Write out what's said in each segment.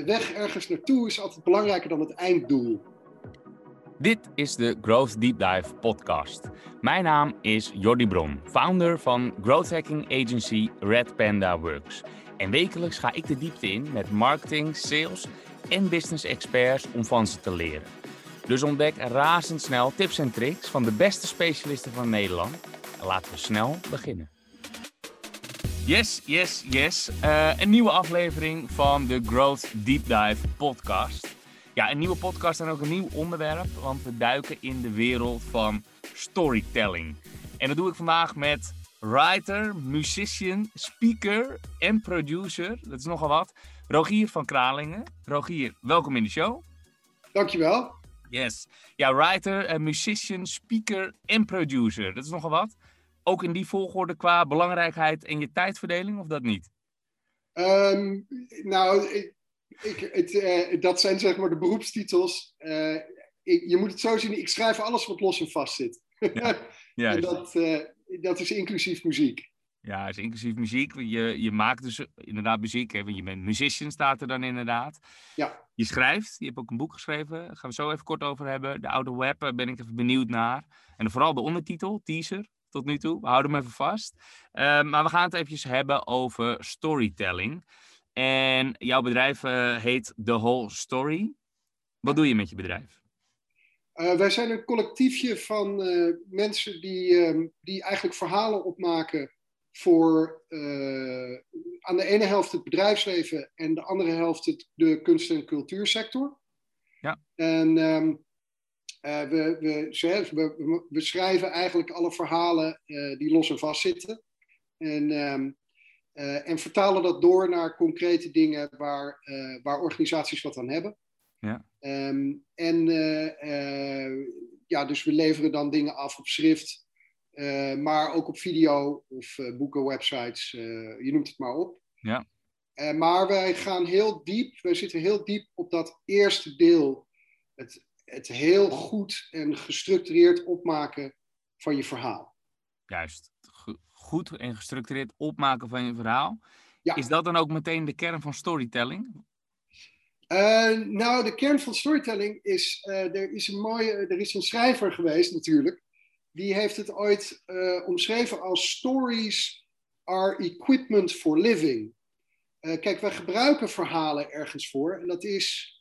De weg ergens naartoe is altijd belangrijker dan het einddoel. Dit is de Growth Deep Dive podcast. Mijn naam is Jordi Bron, founder van growth hacking agency Red Panda Works. En wekelijks ga ik de diepte in met marketing, sales en business experts om van ze te leren. Dus ontdek razendsnel tips en tricks van de beste specialisten van Nederland. En laten we snel beginnen. Yes, yes, yes. Uh, een nieuwe aflevering van de Growth Deep Dive podcast. Ja, een nieuwe podcast en ook een nieuw onderwerp, want we duiken in de wereld van storytelling. En dat doe ik vandaag met writer, musician, speaker en producer. Dat is nogal wat. Rogier van Kralingen. Rogier, welkom in de show. Dankjewel. Yes. Ja, writer, musician, speaker en producer. Dat is nogal wat. Ook in die volgorde qua belangrijkheid en je tijdverdeling, of dat niet? Um, nou, ik, ik, het, uh, dat zijn zeg maar de beroepstitels. Uh, ik, je moet het zo zien, ik schrijf alles wat los en vast zit. Ja, en dat, uh, dat is inclusief muziek. Ja, is inclusief muziek. Je, je maakt dus inderdaad muziek. Hè? Je bent musician, staat er dan inderdaad. Ja. Je schrijft. Je hebt ook een boek geschreven. Daar gaan we zo even kort over hebben. De Oude Web, daar ben ik even benieuwd naar. En vooral de ondertitel, teaser, tot nu toe. We houden hem even vast. Uh, maar we gaan het eventjes hebben over storytelling. En jouw bedrijf uh, heet The Whole Story. Wat doe je met je bedrijf? Uh, wij zijn een collectiefje van uh, mensen die, uh, die eigenlijk verhalen opmaken voor aan de ene helft het bedrijfsleven en de andere helft het, de kunst- en cultuursector. Ja. En um, we, we, we, eigenlijk alle verhalen die los en vast zitten. En um, uh, en vertalen dat door naar concrete dingen waar, waar organisaties wat aan hebben. Ja. Um, en ja, dus we leveren dan dingen af op schrift, maar ook op video of boeken, websites, je noemt het maar op. Ja. maar wij gaan heel diep, wij zitten heel diep op dat eerste deel. Het, het heel goed en gestructureerd opmaken van je verhaal. Juist goed en gestructureerd opmaken van je verhaal. Ja. Is dat dan ook meteen de kern van storytelling? Uh, nou, de kern van storytelling is, uh, er is een mooie, er is een schrijver geweest natuurlijk, die heeft het ooit uh, omschreven als stories are equipment for living. kijk, wij gebruiken verhalen ergens voor en dat is,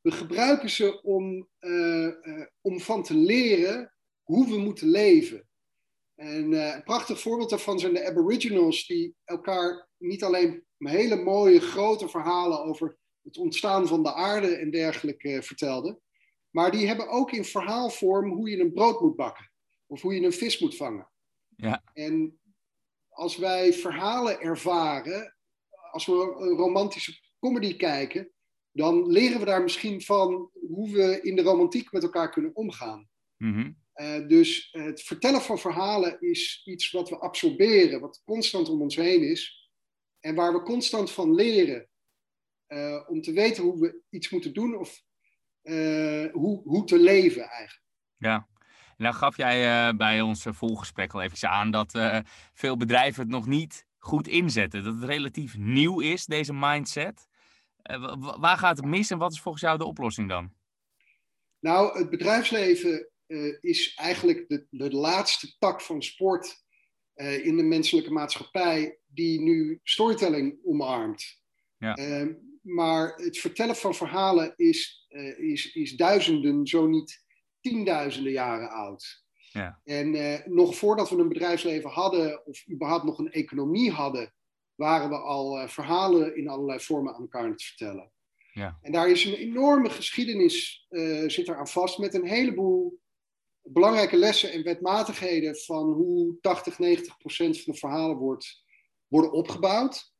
we gebruiken ze om, om van te leren hoe we moeten leven. En uh, een prachtig voorbeeld daarvan zijn de Aboriginals, die elkaar niet alleen hele mooie grote verhalen over het ontstaan van de aarde en dergelijke vertelden, maar die hebben ook in verhaalvorm hoe je een brood moet bakken of hoe je een vis moet vangen. Ja. En als wij verhalen ervaren, als we een romantische comedy kijken, dan leren we daar misschien van hoe we in de romantiek met elkaar kunnen omgaan. Mm -hmm. Uh, dus het vertellen van verhalen is iets wat we absorberen, wat constant om ons heen is. En waar we constant van leren uh, om te weten hoe we iets moeten doen of uh, hoe, hoe te leven eigenlijk. Ja, dan gaf jij bij ons volgesprek al even aan dat veel bedrijven het nog niet goed inzetten. Dat het relatief nieuw is, deze mindset. Waar gaat het mis en wat is volgens jou de oplossing dan? Nou, het bedrijfsleven uh, is eigenlijk de, de laatste tak van sport uh, in de menselijke maatschappij die nu storytelling omarmt. Ja. Uh, maar het vertellen van verhalen is, is, is duizenden, zo niet tienduizenden jaren oud. Ja. En nog voordat we een bedrijfsleven hadden, of überhaupt nog een economie hadden, waren we al verhalen in allerlei vormen aan elkaar aan het vertellen. Ja. En daar is een enorme geschiedenis zit er aan vast met een heleboel belangrijke lessen en wetmatigheden van hoe 80, 90 procent van de verhalen wordt, worden opgebouwd.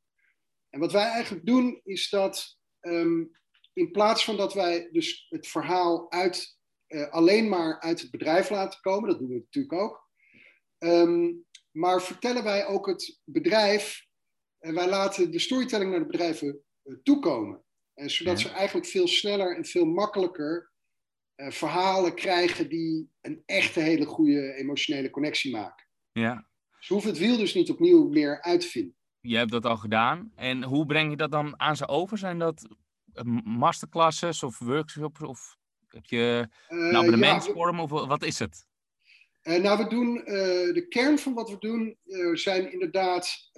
En wat wij eigenlijk doen is dat um, in plaats van dat wij dus het verhaal uit, uh, alleen maar uit het bedrijf laten komen, dat doen we natuurlijk ook, um, maar vertellen wij ook het bedrijf, en wij laten de storytelling naar de bedrijven uh, toekomen. En zodat Ja. ze eigenlijk veel sneller en veel makkelijker uh, verhalen krijgen die een echte hele goede emotionele connectie maken. Ja. Ze hoeven het wiel dus niet opnieuw meer uit te vinden. Je hebt dat al gedaan. En hoe breng je dat dan aan ze over? Zijn dat masterclasses of workshops? Of heb je een abonnementsvorm ja, of wat is het? Uh, nou, we doen, uh, de kern van wat we doen uh, zijn inderdaad,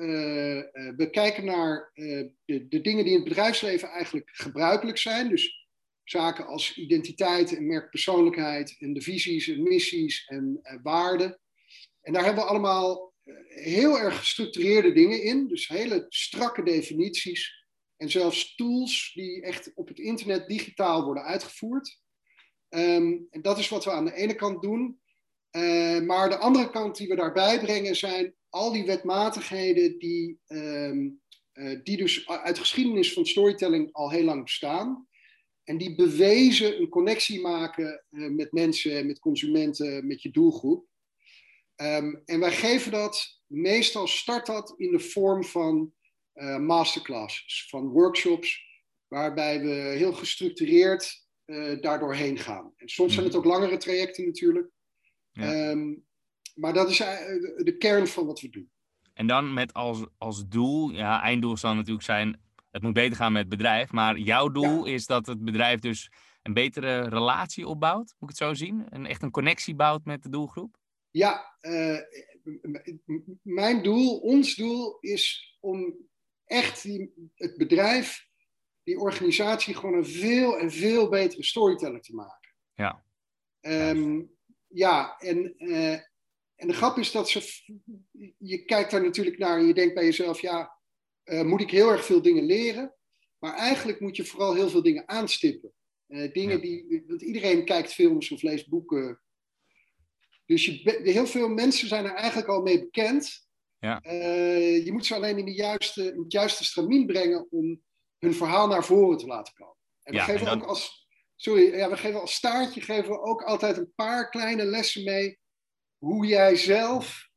we kijken naar de, de, dingen die in het bedrijfsleven eigenlijk gebruikelijk zijn. Dus zaken als identiteit en merkpersoonlijkheid en de visies en missies en waarden. En daar hebben we allemaal heel erg gestructureerde dingen in, dus hele strakke definities en zelfs tools die echt op het internet digitaal worden uitgevoerd. Um, en dat is wat we aan de ene kant doen. Uh, maar de andere kant die we daarbij brengen zijn al die wetmatigheden die, um, uh, die dus uit geschiedenis van storytelling al heel lang bestaan. En die bewezen een connectie maken uh, met mensen, met consumenten, met je doelgroep. Um, en wij geven dat, meestal start dat in de vorm van masterclasses, van workshops, waarbij we heel gestructureerd daardoor heen gaan. En soms zijn het ook langere trajecten natuurlijk. Ehm, maar dat is eh, de kern van wat we doen. En dan met als, als doel, ja, einddoel zal natuurlijk zijn, het moet beter gaan met het bedrijf. Maar jouw doel is dat het bedrijf dus een betere relatie opbouwt, moet ik het zo zien? En echt een connectie bouwt met de doelgroep? Ja, uh, mijn doel, ons doel is om echt die, het bedrijf, die organisatie gewoon een veel en veel betere storyteller te maken. Ja. Um, ja, en, uh, en de grap is dat ze. Je kijkt daar natuurlijk naar en je denkt bij jezelf: ja, uh, moet ik heel erg veel dingen leren? Maar eigenlijk moet je vooral heel veel dingen aanstippen. Uh, dingen die. Want iedereen kijkt films of leest boeken. Dus je, heel veel mensen zijn er eigenlijk al mee bekend. Ja. je moet ze alleen in, de juiste, in het juiste stramien brengen om hun verhaal naar voren te laten komen. En we ja, geven en dan... ook als sorry, ja, we geven als staartje geven we ook altijd een paar kleine lessen mee. Hoe jij zelf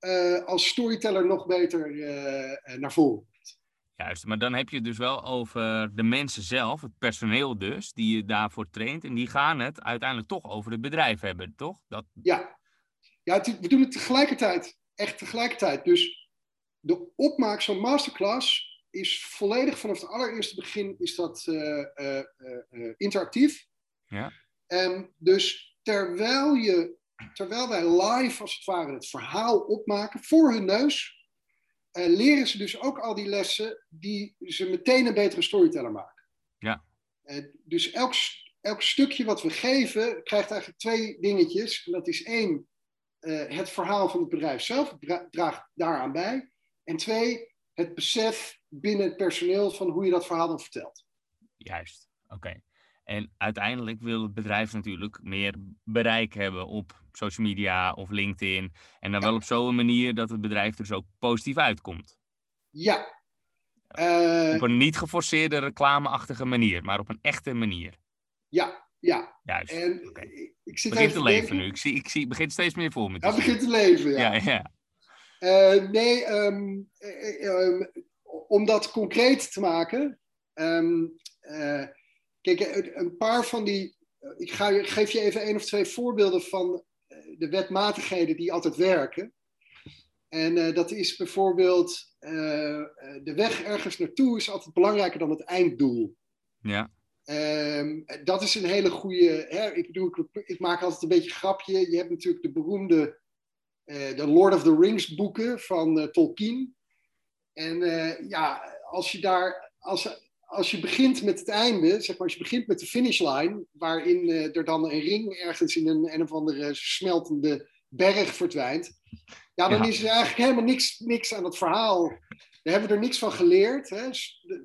uh, als storyteller nog beter uh, naar voren komt. Juist, maar dan heb je het dus wel over de mensen zelf, het personeel dus, die je daarvoor traint. En die gaan het uiteindelijk toch over het bedrijf hebben, toch? Dat... Ja, ja we doen het tegelijkertijd, echt tegelijkertijd. Dus de opmaak zo'n masterclass is volledig vanaf het allereerste begin is dat uh, uh, uh, interactief. Ja. Um, dus terwijl, je, terwijl wij live als het ware het verhaal opmaken voor hun neus, leren ze dus ook al die lessen die ze meteen een betere storyteller maken. Ja. dus elk, elk stukje wat we geven krijgt eigenlijk twee dingetjes. En dat is één, het verhaal van het bedrijf zelf draagt daaraan bij. En twee, het besef binnen het personeel van hoe je dat verhaal dan vertelt. Juist, oké. En uiteindelijk wil het bedrijf natuurlijk meer bereik hebben op social media of LinkedIn. En dan wel op zo'n manier dat het bedrijf er dus ook positief uitkomt. Ja. Uh, op een niet geforceerde reclameachtige manier, maar op een echte manier. Ja, ja. Juist. En okay. ik, zit begint te leven nu. Ik zie, ik zie, begint steeds meer voor me te Ja, begint te leven, ja. ja, ja. Uh, nee, um, um, om dat concreet te maken. Um, uh, kijk, een paar van die. Ik, ga, ik geef je even één of twee voorbeelden van de wetmatigheden die altijd werken. En uh, dat is bijvoorbeeld de weg ergens naartoe is altijd belangrijker dan het einddoel. Ja. Um, dat is een hele goede. Hè, ik, bedoel, ik, ik, maak altijd een beetje grapje. Je hebt natuurlijk de beroemde de Lord of the Rings boeken van Tolkien. En uh, ja, als je daar, als, als je begint met het einde, zeg maar, als je begint met de finishline, waarin er dan een ring ergens in een, een of andere smeltende berg verdwijnt, ja, dan ja. is er eigenlijk helemaal niks, niks aan het verhaal. We hebben er niks van geleerd. Hè?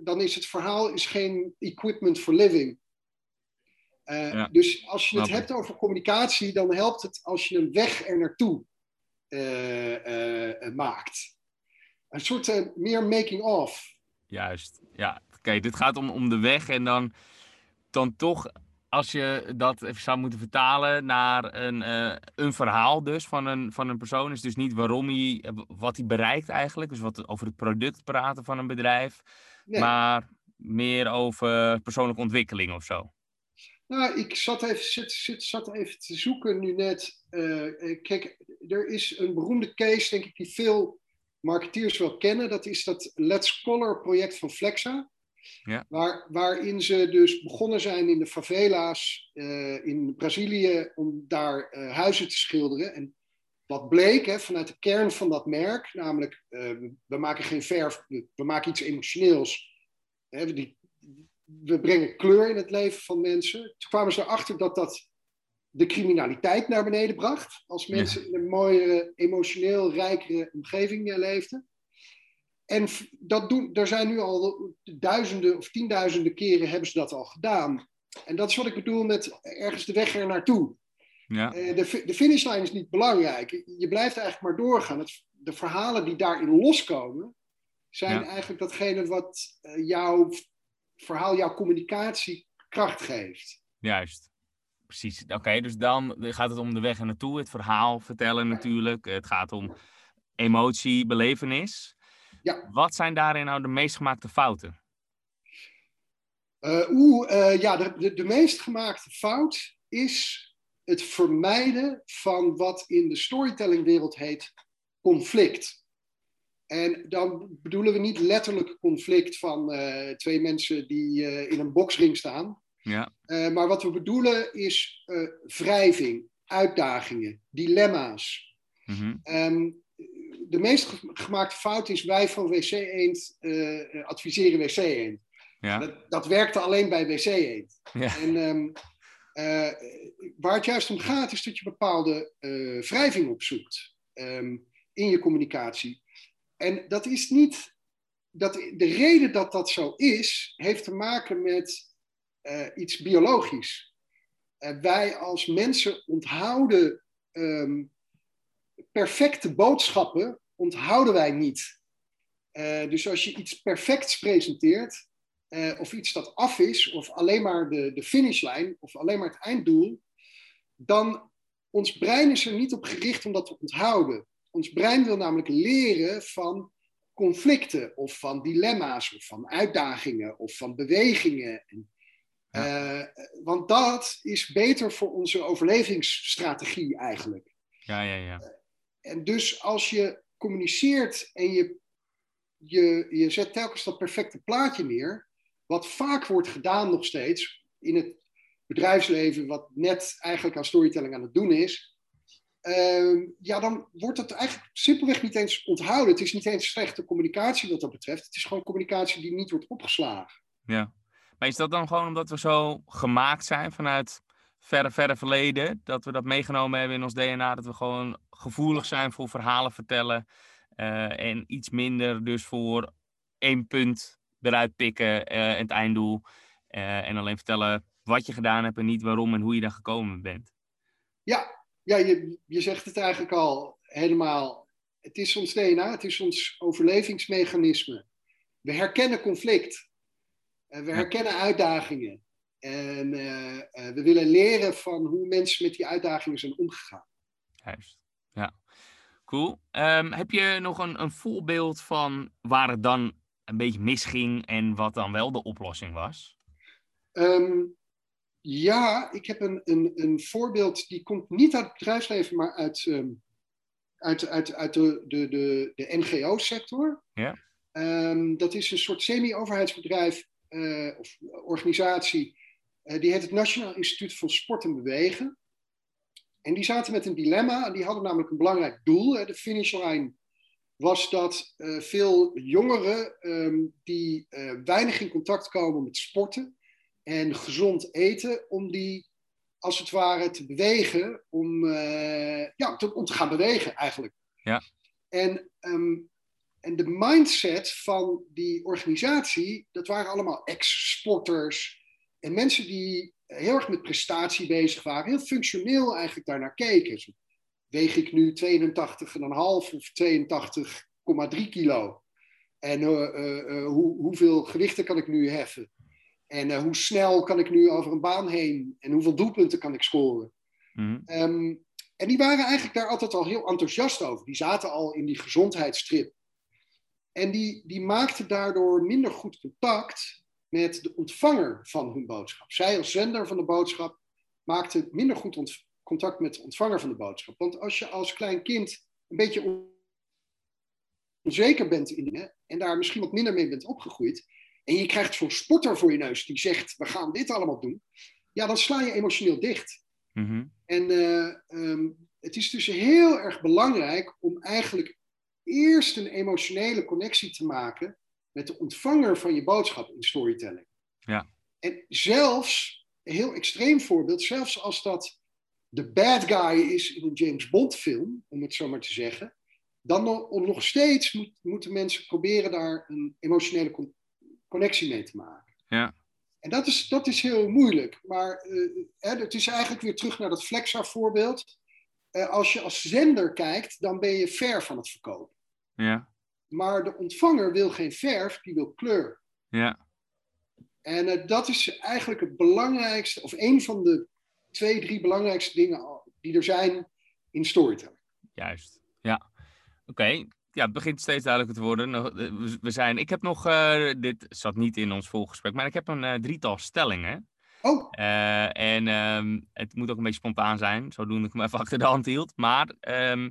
Dan is het verhaal is geen equipment for living. Uh, ja. Dus als je het hebt over communicatie, dan helpt het als je een weg er naartoe maakt een soort meer making-of. Juist, ja. Kijk, dit gaat om, om de weg en dan, dan toch, als je dat even zou moeten vertalen naar een, uh, een verhaal dus van een, van een persoon, is dus niet waarom hij, wat hij bereikt eigenlijk, dus wat over het product praten van een bedrijf, nee. maar meer over persoonlijke ontwikkeling of zo. Nou, ik zat even, zit, zit, zat even te zoeken nu net. Uh, kijk, er is een beroemde case, denk ik, die veel marketeers wel kennen. Dat is dat Let's Color project van Flexa. Ja. Waar, waarin ze dus begonnen zijn in de favela's uh, in Brazilië om daar uh, huizen te schilderen. En wat bleek hè, vanuit de kern van dat merk, namelijk uh, we maken geen verf, we maken iets emotioneels. Hè, die, we brengen kleur in het leven van mensen. Toen kwamen ze erachter dat dat de criminaliteit naar beneden bracht. Als mensen ja. in een mooiere, emotioneel rijkere omgeving leefden. En dat doen, er zijn nu al duizenden of tienduizenden keren hebben ze dat al gedaan. En dat is wat ik bedoel met ergens de weg er naartoe. Ja. De, de finishlijn is niet belangrijk. Je blijft eigenlijk maar doorgaan. Het, de verhalen die daarin loskomen, zijn Ja. eigenlijk datgene wat eh, jouw verhaal, jouw communicatie kracht geeft. Juist. Precies. Oké, dus dan gaat het om de weg naartoe, het verhaal vertellen natuurlijk. Het gaat om emotie, belevenis. Ja. Wat zijn daarin nou de meest gemaakte fouten? Oeh, eh, ja, de, de, de meest gemaakte fout is het vermijden van wat in de storytellingwereld heet conflict. En dan bedoelen we niet letterlijk conflict van eh, twee mensen die eh, in een boksring staan. Ja, Eh, maar wat we bedoelen is wrijving, uitdagingen, dilemma's. mhm, Ehm, de meest ge- gemaakte fout is wij van WC Eend eh, eh, adviseren WC Eend. ja, Dat, dat werkte alleen bij WC Eend. ja, En ehm, eh, waar het juist om gaat, is dat je bepaalde wrijving opzoekt ehm, in je communicatie. En dat is niet. Dat, de reden dat dat zo is, heeft te maken met eh, iets biologisch. Eh, wij als mensen onthouden ehm, perfecte boodschappen, onthouden wij niet. Eh, dus als je iets perfects presenteert, of iets dat af is, of alleen maar de, de finishlijn, of alleen maar het einddoel, dan ons brein is er niet op gericht om dat te onthouden. Ons brein wil namelijk leren van conflicten, of van dilemma's, of van uitdagingen, of van bewegingen. En, eh, want dat is beter voor onze overlevingsstrategie eigenlijk. ja, ja, ja. En dus als je communiceert en je, je, je zet telkens dat perfecte plaatje neer, wat vaak wordt gedaan nog steeds in het bedrijfsleven, wat net eigenlijk aan storytelling aan het doen is, ehm, ja, dan wordt het eigenlijk simpelweg niet eens onthouden. Het is niet eens slechte communicatie wat dat betreft. Het is gewoon communicatie die niet wordt opgeslagen. Ja. Maar is dat dan gewoon omdat we zo gemaakt zijn vanuit verre, verre verleden? Dat we dat meegenomen hebben in ons DNA? Dat we gewoon gevoelig zijn voor verhalen vertellen? eh, en iets minder dus voor één punt eruit pikken eh, en het einddoel. eh, en alleen vertellen wat je gedaan hebt en niet waarom en hoe je daar gekomen bent. Ja, ja je, je zegt het eigenlijk al helemaal. Het is ons DNA, het is ons overlevingsmechanisme. We herkennen conflict. Eh, we herkennen uitdagingen. En eh, eh, we willen leren van hoe mensen met die uitdagingen zijn omgegaan. Juist. Ja. Cool. Ehm, heb je nog een, een voorbeeld van waar het dan een beetje misging en wat dan wel de oplossing was? Ehm, ja, ik heb een, een, een voorbeeld die komt niet uit het bedrijfsleven, maar uit, ehm, uit, uit, uit de, de, de, de NGO-sector. Ja. Ehm, dat is een soort semi-overheidsbedrijf eh, of organisatie. eh, die heet het Nationaal Instituut van Sport en Bewegen. En die zaten met een dilemma. Die hadden namelijk een belangrijk doel. Hè. De finishlijn was dat eh, veel jongeren ehm, die weinig in contact komen met sporten en gezond eten, om die als het ware te bewegen, om, eh, ja, te, om te gaan bewegen eigenlijk. Ja. En, ehm, en de mindset van die organisatie, dat waren allemaal ex-sporters en mensen die heel erg met prestatie bezig waren, heel functioneel eigenlijk daarnaar keken. Weeg ik nu 82,5 of 82,3 kilo? En eh, eh, hoe, hoeveel gewichten kan ik nu heffen? En eh, hoe snel kan ik nu over een baan heen? En hoeveel doelpunten kan ik scoren? Mhm. Ehm, en die waren eigenlijk daar altijd al heel enthousiast over. Die zaten al in die gezondheidstrip. En die, die maakten daardoor minder goed contact met de ontvanger van hun boodschap. Zij als zender van de boodschap maakten minder goed ont- contact met de ontvanger van de boodschap. Want als je als klein kind een beetje onzeker bent in dingen en daar misschien wat minder mee bent opgegroeid, en je krijgt zo'n sporter voor je neus die zegt: we gaan dit allemaal doen, ja, dan sla je emotioneel dicht. Mhm. En eh, ehm, het is dus heel erg belangrijk om eigenlijk eerst een emotionele connectie te maken met de ontvanger van je boodschap in storytelling. Ja. En zelfs, een heel extreem voorbeeld, zelfs als dat de bad guy is in een James Bond film, om het zo maar te zeggen, dan nog, nog steeds moet, moeten mensen proberen daar een emotionele connectie mee te maken. Ja. En dat is, dat is heel moeilijk. Maar eh, hè, het is eigenlijk weer terug naar dat Flexa voorbeeld. Eh, als je als zender kijkt, dan ben je ver van het verkopen. Ja. Maar de ontvanger wil geen verf, die wil kleur. Ja. En eh, dat is eigenlijk het belangrijkste, of een van de twee, drie belangrijkste dingen die er zijn in storytelling. Juist. Ja. Oké. Ja, het begint steeds duidelijker te worden. Nog- eh, we- zijn, ik heb nog, eh, dit zat niet in ons volgesprek, maar ik heb een eh, drietal stellingen. Oh, en ehm, het moet ook een beetje spontaan zijn, zodoende ik me even achter de hand hield. Maar ehm,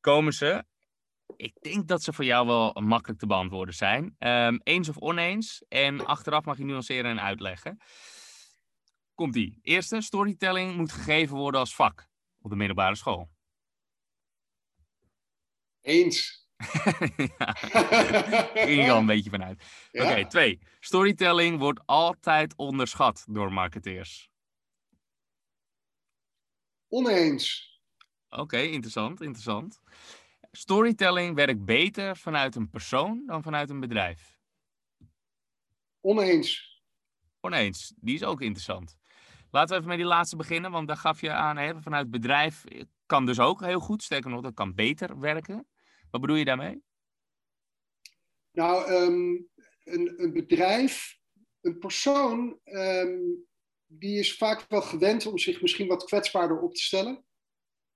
komen ze? Ik denk dat ze voor jou wel makkelijk te beantwoorden zijn. Ehm, eens of oneens. En achteraf mag je nuanceren en uitleggen. Komt-ie. Eerste, storytelling moet gegeven worden als vak op de middelbare school. eens. ja, ging ik al een beetje vanuit. Ja, Oké, twee. Storytelling wordt altijd onderschat door marketeers. Oneens. Oké, interessant, interessant. Storytelling werkt beter vanuit een persoon dan vanuit een bedrijf. Oneens. Oneens, die is ook interessant. Laten we even met die laatste beginnen, want daar gaf je aan, hè, vanuit bedrijf kan dus ook heel goed. Sterker nog, dat kan beter werken. Wat bedoel je daarmee? Nou, ehm, een, een bedrijf, een persoon, ehm, die is vaak wel gewend om zich misschien wat kwetsbaarder op te stellen.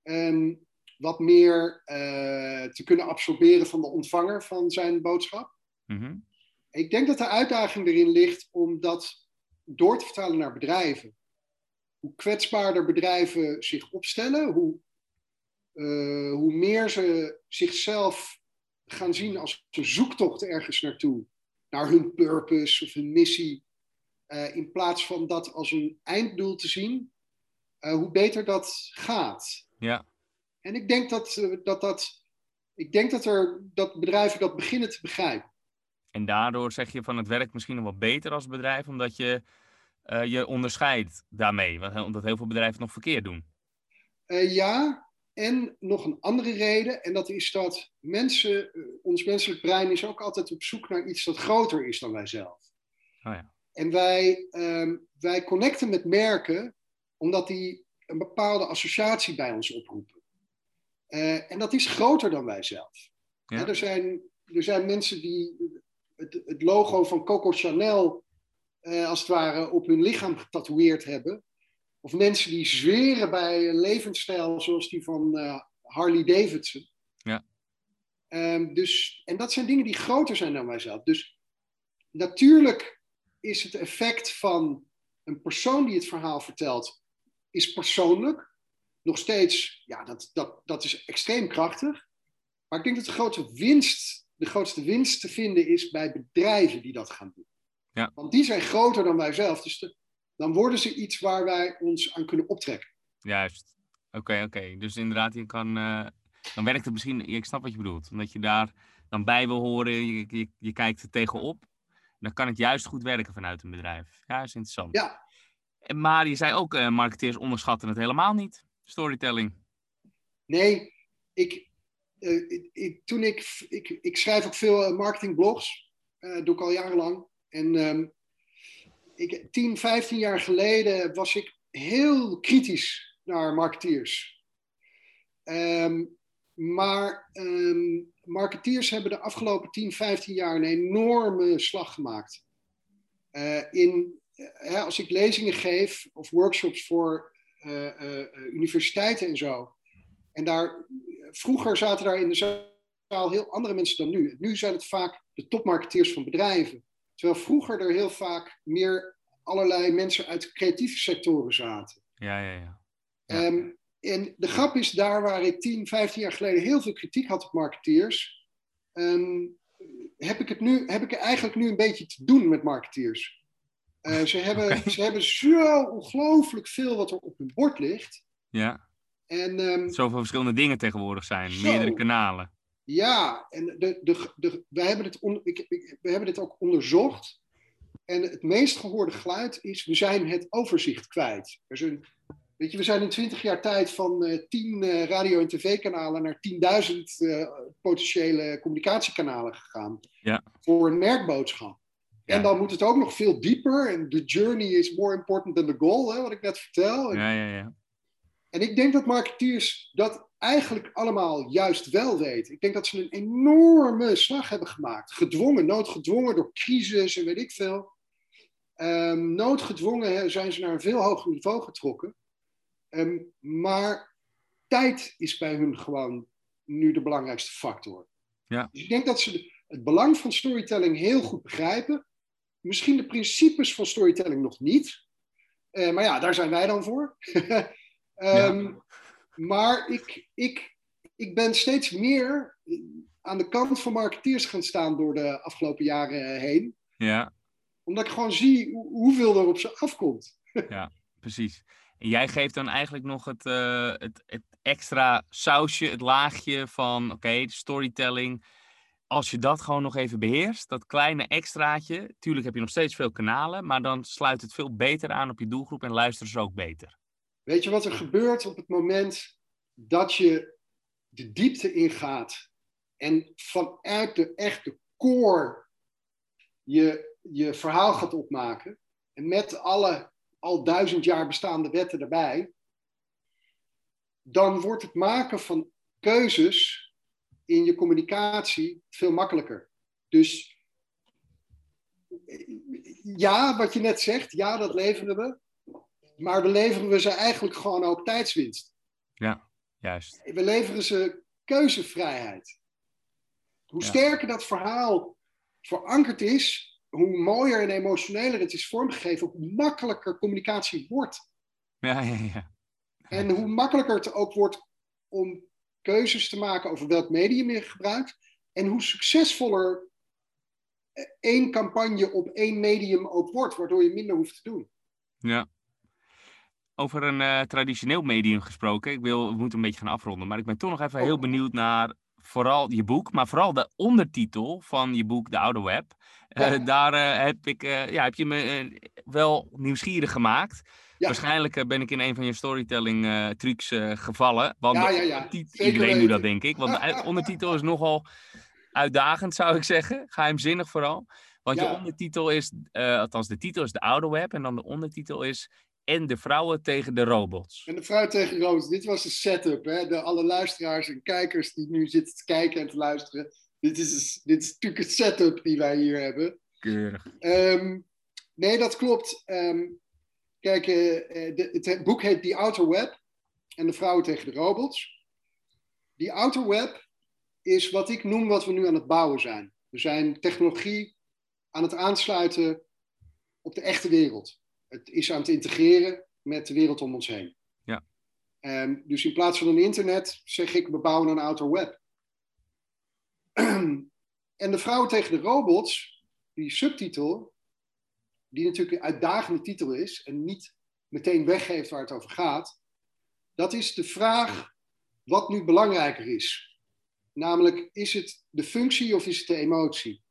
En wat meer eh, te kunnen absorberen van de ontvanger van zijn boodschap. Mhm. Ik denk dat de uitdaging erin ligt om dat door te vertalen naar bedrijven. Hoe kwetsbaarder bedrijven zich opstellen, hoe, eh, hoe meer ze zichzelf gaan zien als een zoektocht ergens naartoe, naar hun purpose of hun missie, eh, in plaats van dat als een einddoel te zien, eh, hoe beter dat gaat. Ja, En ik denk dat, dat, dat, ik denk dat, er, dat bedrijven dat beginnen te begrijpen. en daardoor zeg je van het werkt misschien nog wel beter als bedrijf, omdat je je onderscheidt daarmee. Want, omdat heel veel bedrijven het nog verkeerd doen. Ja, en nog een andere reden, en dat is dat mensen, eh, ons menselijk brein is ook altijd op zoek naar iets dat groter is dan wij zelf. Oh ja. En wij, ehm, wij connecten met merken omdat die een bepaalde associatie bij ons oproepen. Eh, en dat is groter dan wij zelf. Ja. Er, zijn, er zijn mensen die het, het logo van Coco Chanel eh, als het ware op hun lichaam getatoeëerd hebben. Of mensen die zweren bij een levensstijl zoals die van eh, Harley Davidson. Ja. Ehm, dus, en dat zijn dingen die groter zijn dan wij zelf. Dus natuurlijk is het effect van een persoon die het verhaal vertelt, is persoonlijk. Nog steeds, ja, dat, dat, dat is extreem krachtig. Maar ik denk dat de grote winst, de grootste winst te vinden is bij bedrijven die dat gaan doen. Ja. Want die zijn groter dan wij zelf. Dus de- dan worden ze iets waar wij ons aan kunnen optrekken. Juist. Oké, oké. Dus inderdaad, je kan, eh, dan werkt het misschien, ik snap wat je bedoelt. Omdat je daar dan bij wil horen, je, je, je kijkt er tegenop. Dan kan het juist goed werken vanuit een bedrijf. Ja, is interessant. Ja, En, maar je zei ook, eh, marketeers onderschatten het helemaal niet. Storytelling. nee, ik, eh, ik, ik- toen ik, ik, ik schrijf ook veel marketingblogs, doe ik al jarenlang. En ehm, ik, 10, 15 jaar geleden was ik heel kritisch naar marketeers. Ehm, maar ehm, marketeers hebben de afgelopen 10, 15 jaar een enorme slag gemaakt. Eh, in, eh, als ik lezingen geef of workshops voor eh, universiteiten en zo. En daar, vroeger zaten daar in de zaal heel andere mensen dan nu. Nu zijn het vaak de topmarketeers van bedrijven. Terwijl vroeger er heel vaak meer allerlei mensen uit creatieve sectoren zaten. Ja, ja, ja. Ja. Ehm, en de grap is, daar waar ik 10, 15 jaar geleden heel veel kritiek had op marketeers, ehm, heb ik, het nu, heb ik eigenlijk nu een beetje te doen met marketeers. Uh, ze, hebben, ze hebben zo ongelooflijk veel wat er op hun bord ligt. Ja. En, um, Zoveel verschillende dingen tegenwoordig zijn, zo. meerdere kanalen. Ja, en de, de, de, we, hebben het on, ik, ik, we hebben dit ook onderzocht. En het meest gehoorde geluid is: we zijn het overzicht kwijt. Er weet je, we zijn in twintig jaar tijd van uh, tien uh, radio- en tv-kanalen naar 10.000 uh, potentiële communicatiekanalen gegaan. Ja. Voor een merkboodschap. Ja. En dan moet het ook nog veel dieper. En the journey is more important than the goal, hè, wat ik net vertel. Ja, ja, ja. En ik denk dat marketeers dat eigenlijk allemaal juist wel weten. Ik denk dat ze een enorme slag hebben gemaakt. Gedwongen, noodgedwongen door crisis en weet ik veel. Um, noodgedwongen zijn ze naar een veel hoger niveau getrokken. Um, maar tijd is bij hun gewoon nu de belangrijkste factor. Ja. Dus ik denk dat ze het belang van storytelling heel goed begrijpen. Misschien de principes van storytelling nog niet. Uh, maar ja, daar zijn wij dan voor. um, ja. Maar ik, ik, ik ben steeds meer aan de kant van marketeers gaan staan door de afgelopen jaren heen. Ja. Omdat ik gewoon zie hoeveel er op ze afkomt. ja, precies. En jij geeft dan eigenlijk nog het, uh, het, het extra sausje, het laagje van oké, okay, storytelling. Als je dat gewoon nog even beheerst, dat kleine extraatje. Tuurlijk heb je nog steeds veel kanalen, maar dan sluit het veel beter aan op je doelgroep en luisteren ze ook beter. Weet je wat er gebeurt op het moment dat je de diepte ingaat en vanuit de echte core je, je verhaal gaat opmaken en met alle al duizend jaar bestaande wetten erbij, dan wordt het maken van keuzes in je communicatie veel makkelijker. Dus ja, wat je net zegt, ja, dat leveren we. Maar we leveren we ze eigenlijk gewoon ook tijdswinst. Ja, juist. We leveren ze keuzevrijheid. Hoe ja. sterker dat verhaal verankerd is, hoe mooier en emotioneler het is vormgegeven, hoe makkelijker communicatie wordt. Ja, ja, ja. En hoe makkelijker het ook wordt om keuzes te maken over welk medium je gebruikt. En hoe succesvoller één campagne op één medium ook wordt, waardoor je minder hoeft te doen. Ja. Over een uh, traditioneel medium gesproken, ik wil, we moeten een beetje gaan afronden, maar ik ben toch nog even oh. heel benieuwd naar vooral je boek, maar vooral de ondertitel van je boek, De Oude Web. Ja. Uh, daar uh, heb, ik, ja, heb je me wel nieuwsgierig gemaakt. Ja. Waarschijnlijk ben ik in een van je storytelling trucs gevallen. Want ja, ja, iedereen doet dat, denk ik. Want de ondertitel is nogal uitdagend, zou ik zeggen. Geheimzinnig vooral. Want je ondertitel is, althans de titel is de oude web. En dan de ondertitel is En de vrouwen tegen de robots. En de vrouwen tegen de robots. Dit was de setup. Hè? De, alle luisteraars en kijkers die nu zitten te kijken en te luisteren. Dit is, dit is natuurlijk het setup die wij hier hebben. Keurig. Um, nee, dat klopt. Um, Kijk, uh, de, het boek heet The Outer Web en de vrouwen tegen de robots. Die Outer Web is wat ik noem wat we nu aan het bouwen zijn. We zijn technologie aan het aansluiten op de echte wereld. Het is aan het integreren met de wereld om ons heen. Ja. Um, dus in plaats van een internet zeg ik, we bouwen een outer web. en de vrouwen tegen de robots, die subtitel, die natuurlijk een uitdagende titel is en niet meteen weggeeft waar het over gaat, dat is de vraag wat nu belangrijker is. Namelijk, is het de functie of is het de emotie?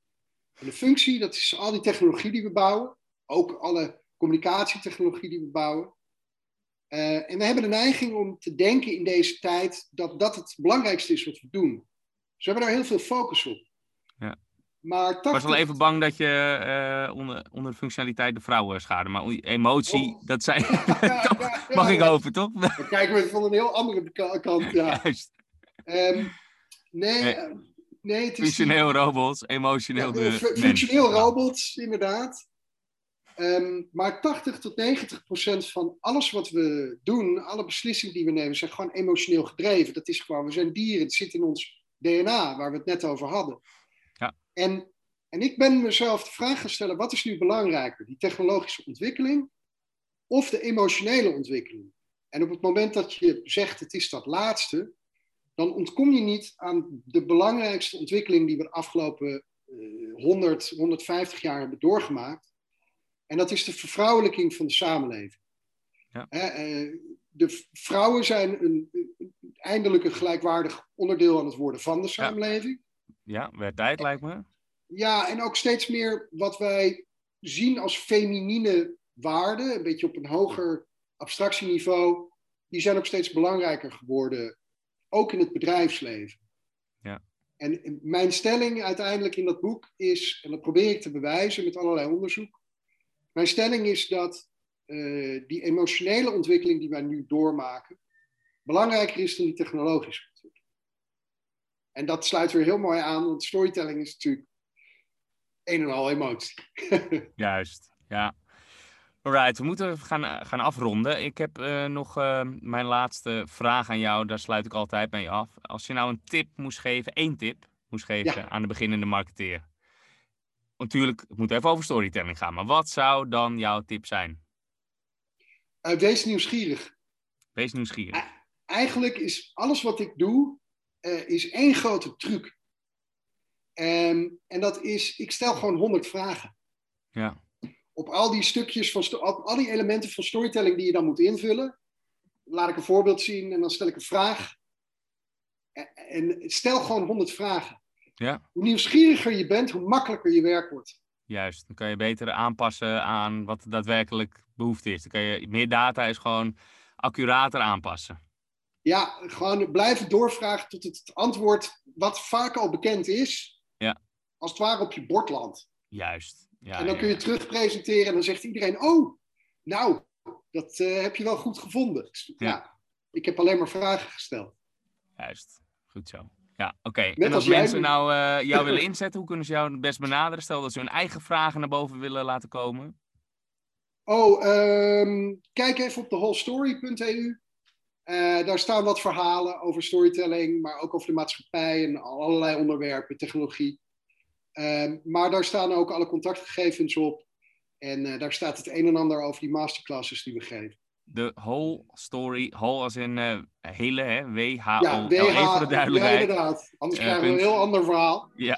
En de functie, dat is al die technologie die we bouwen, ook alle communicatietechnologie die we bouwen. Uh, en we hebben de neiging om te denken in deze tijd dat dat het belangrijkste is wat we doen. Dus we hebben daar heel veel focus op. Ja. Maar 80... Ik was wel even bang dat je uh, onder, onder de functionaliteit de vrouwen schade. Maar emotie, oh. dat zijn. Ja, ja, ja, mag ik over, toch? Dan kijken we van een heel andere kant. Ja. Juist. Um, nee, nee. Uh, nee het is functioneel robots, emotioneel de. Functioneel robots, inderdaad. Um, maar 80 tot 90 procent van alles wat we doen, alle beslissingen die we nemen, zijn gewoon emotioneel gedreven. Dat is gewoon, we zijn dieren, het zit in ons DNA, waar we het net over hadden. En, en ik ben mezelf de vraag gaan stellen, wat is nu belangrijker? Die technologische ontwikkeling of de emotionele ontwikkeling? En op het moment dat je zegt het is dat laatste, dan ontkom je niet aan de belangrijkste ontwikkeling die we de afgelopen 100, 150 jaar hebben doorgemaakt. En dat is de vervrouwelijking van de samenleving. Ja. de vrouwen zijn een, eindelijk een gelijkwaardig onderdeel aan het worden van de samenleving. Ja, ja werd tijd lijkt me. Ja, en ook steeds meer wat wij zien als feminine waarden, een beetje op een hoger abstractieniveau, die zijn ook steeds belangrijker geworden, ook in het bedrijfsleven. Ja. En mijn stelling uiteindelijk in dat boek is, en dat probeer ik te bewijzen met allerlei onderzoek, mijn stelling is dat uh, die emotionele ontwikkeling die wij nu doormaken, belangrijker is dan die technologische ontwikkeling. En dat sluit weer heel mooi aan, want storytelling is natuurlijk een en al emotie. Juist, ja. Alright, we moeten gaan, gaan afronden. Ik heb uh, nog uh, mijn laatste vraag aan jou. Daar sluit ik altijd mee af. Als je nou een tip moest geven, één tip moest geven ja. aan de beginnende marketeer. Natuurlijk, het moet even over storytelling gaan. Maar wat zou dan jouw tip zijn? Uh, wees nieuwsgierig. Wees nieuwsgierig. eigenlijk is alles wat ik doe, is één grote truc. En, en dat is, ik stel gewoon honderd vragen. Ja op al die stukjes, van op al die elementen van storytelling die je dan moet invullen. Laat ik een voorbeeld zien en dan stel ik een vraag. En stel gewoon honderd vragen. Ja. Hoe nieuwsgieriger je bent, hoe makkelijker je werk wordt. Juist, dan kan je beter aanpassen aan wat daadwerkelijk behoefte is. Dan kan je, meer data is gewoon accurater aanpassen. Ja, gewoon blijven doorvragen tot het antwoord, wat vaak al bekend is, ja. als het ware op je bord landt. Juist, ja, en dan kun je terug presenteren en dan zegt iedereen: Oh, nou, dat uh, heb je wel goed gevonden. Ja. ik heb alleen maar vragen gesteld. Juist, goed zo. Ja, oké. En als mensen nou uh, jou willen inzetten, hoe kunnen ze jou het best benaderen? Stel dat ze hun eigen vragen naar boven willen laten komen. Oh, um, kijk even op de wholestory.eu. Uh, daar staan wat verhalen over storytelling, maar ook over de maatschappij en allerlei onderwerpen, technologie. Ehm, maar daar staan ook alle contactgegevens op. En uh, daar staat het een en ander over die masterclasses die we geven. De whole story, whole als in uh, hele, hè? W-H-O-L, ja, w -H voor de duidelijkheid. Ja, inderdaad. Anders uh, krijgen we een heel ander verhaal. Ja.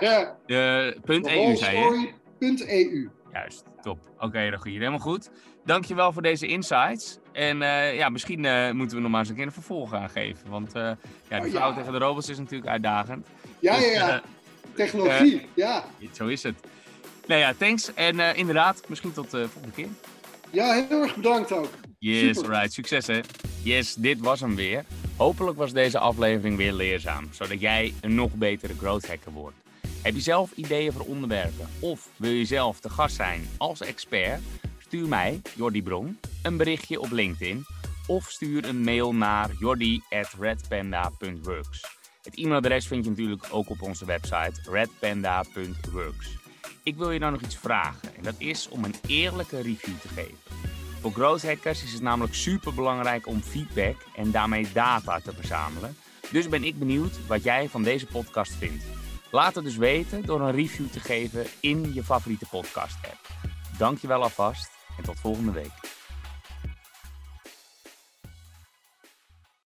ja. de, punt EU, zei je? Punt EU. Juist, top. Oké, okay, dan goed. Helemaal goed. Dankjewel voor deze insights. En uh, ja, misschien uh, moeten we nog maar eens een keer een vervolg gaan geven. Want uh, ja, de oh, vrouw ja. tegen de robots is natuurlijk uitdagend. Ja, dus, ja, ja. Technologie, ja. Zo is het. Nou ja, thanks. En inderdaad, misschien tot de volgende keer. Ja, heel erg bedankt ook. Yes, Super. alright. Succes hè. Yes, dit was hem weer. Hopelijk was deze aflevering weer leerzaam. Zodat jij een nog betere growth hacker wordt. Heb je zelf ideeën voor onderwerpen? Of wil je zelf te gast zijn als expert? Stuur mij, Jordi Bron, een berichtje op LinkedIn of stuur een mail naar jordi.redpanda.works. Het e-mailadres vind je natuurlijk ook op onze website redpanda.works. Ik wil je dan nog iets vragen en dat is om een eerlijke review te geven. Voor growth hackers is het namelijk super belangrijk om feedback en daarmee data te verzamelen. Dus ben ik benieuwd wat jij van deze podcast vindt. Laat het dus weten door een review te geven in je favoriete podcast app. Dankjewel alvast en tot volgende week.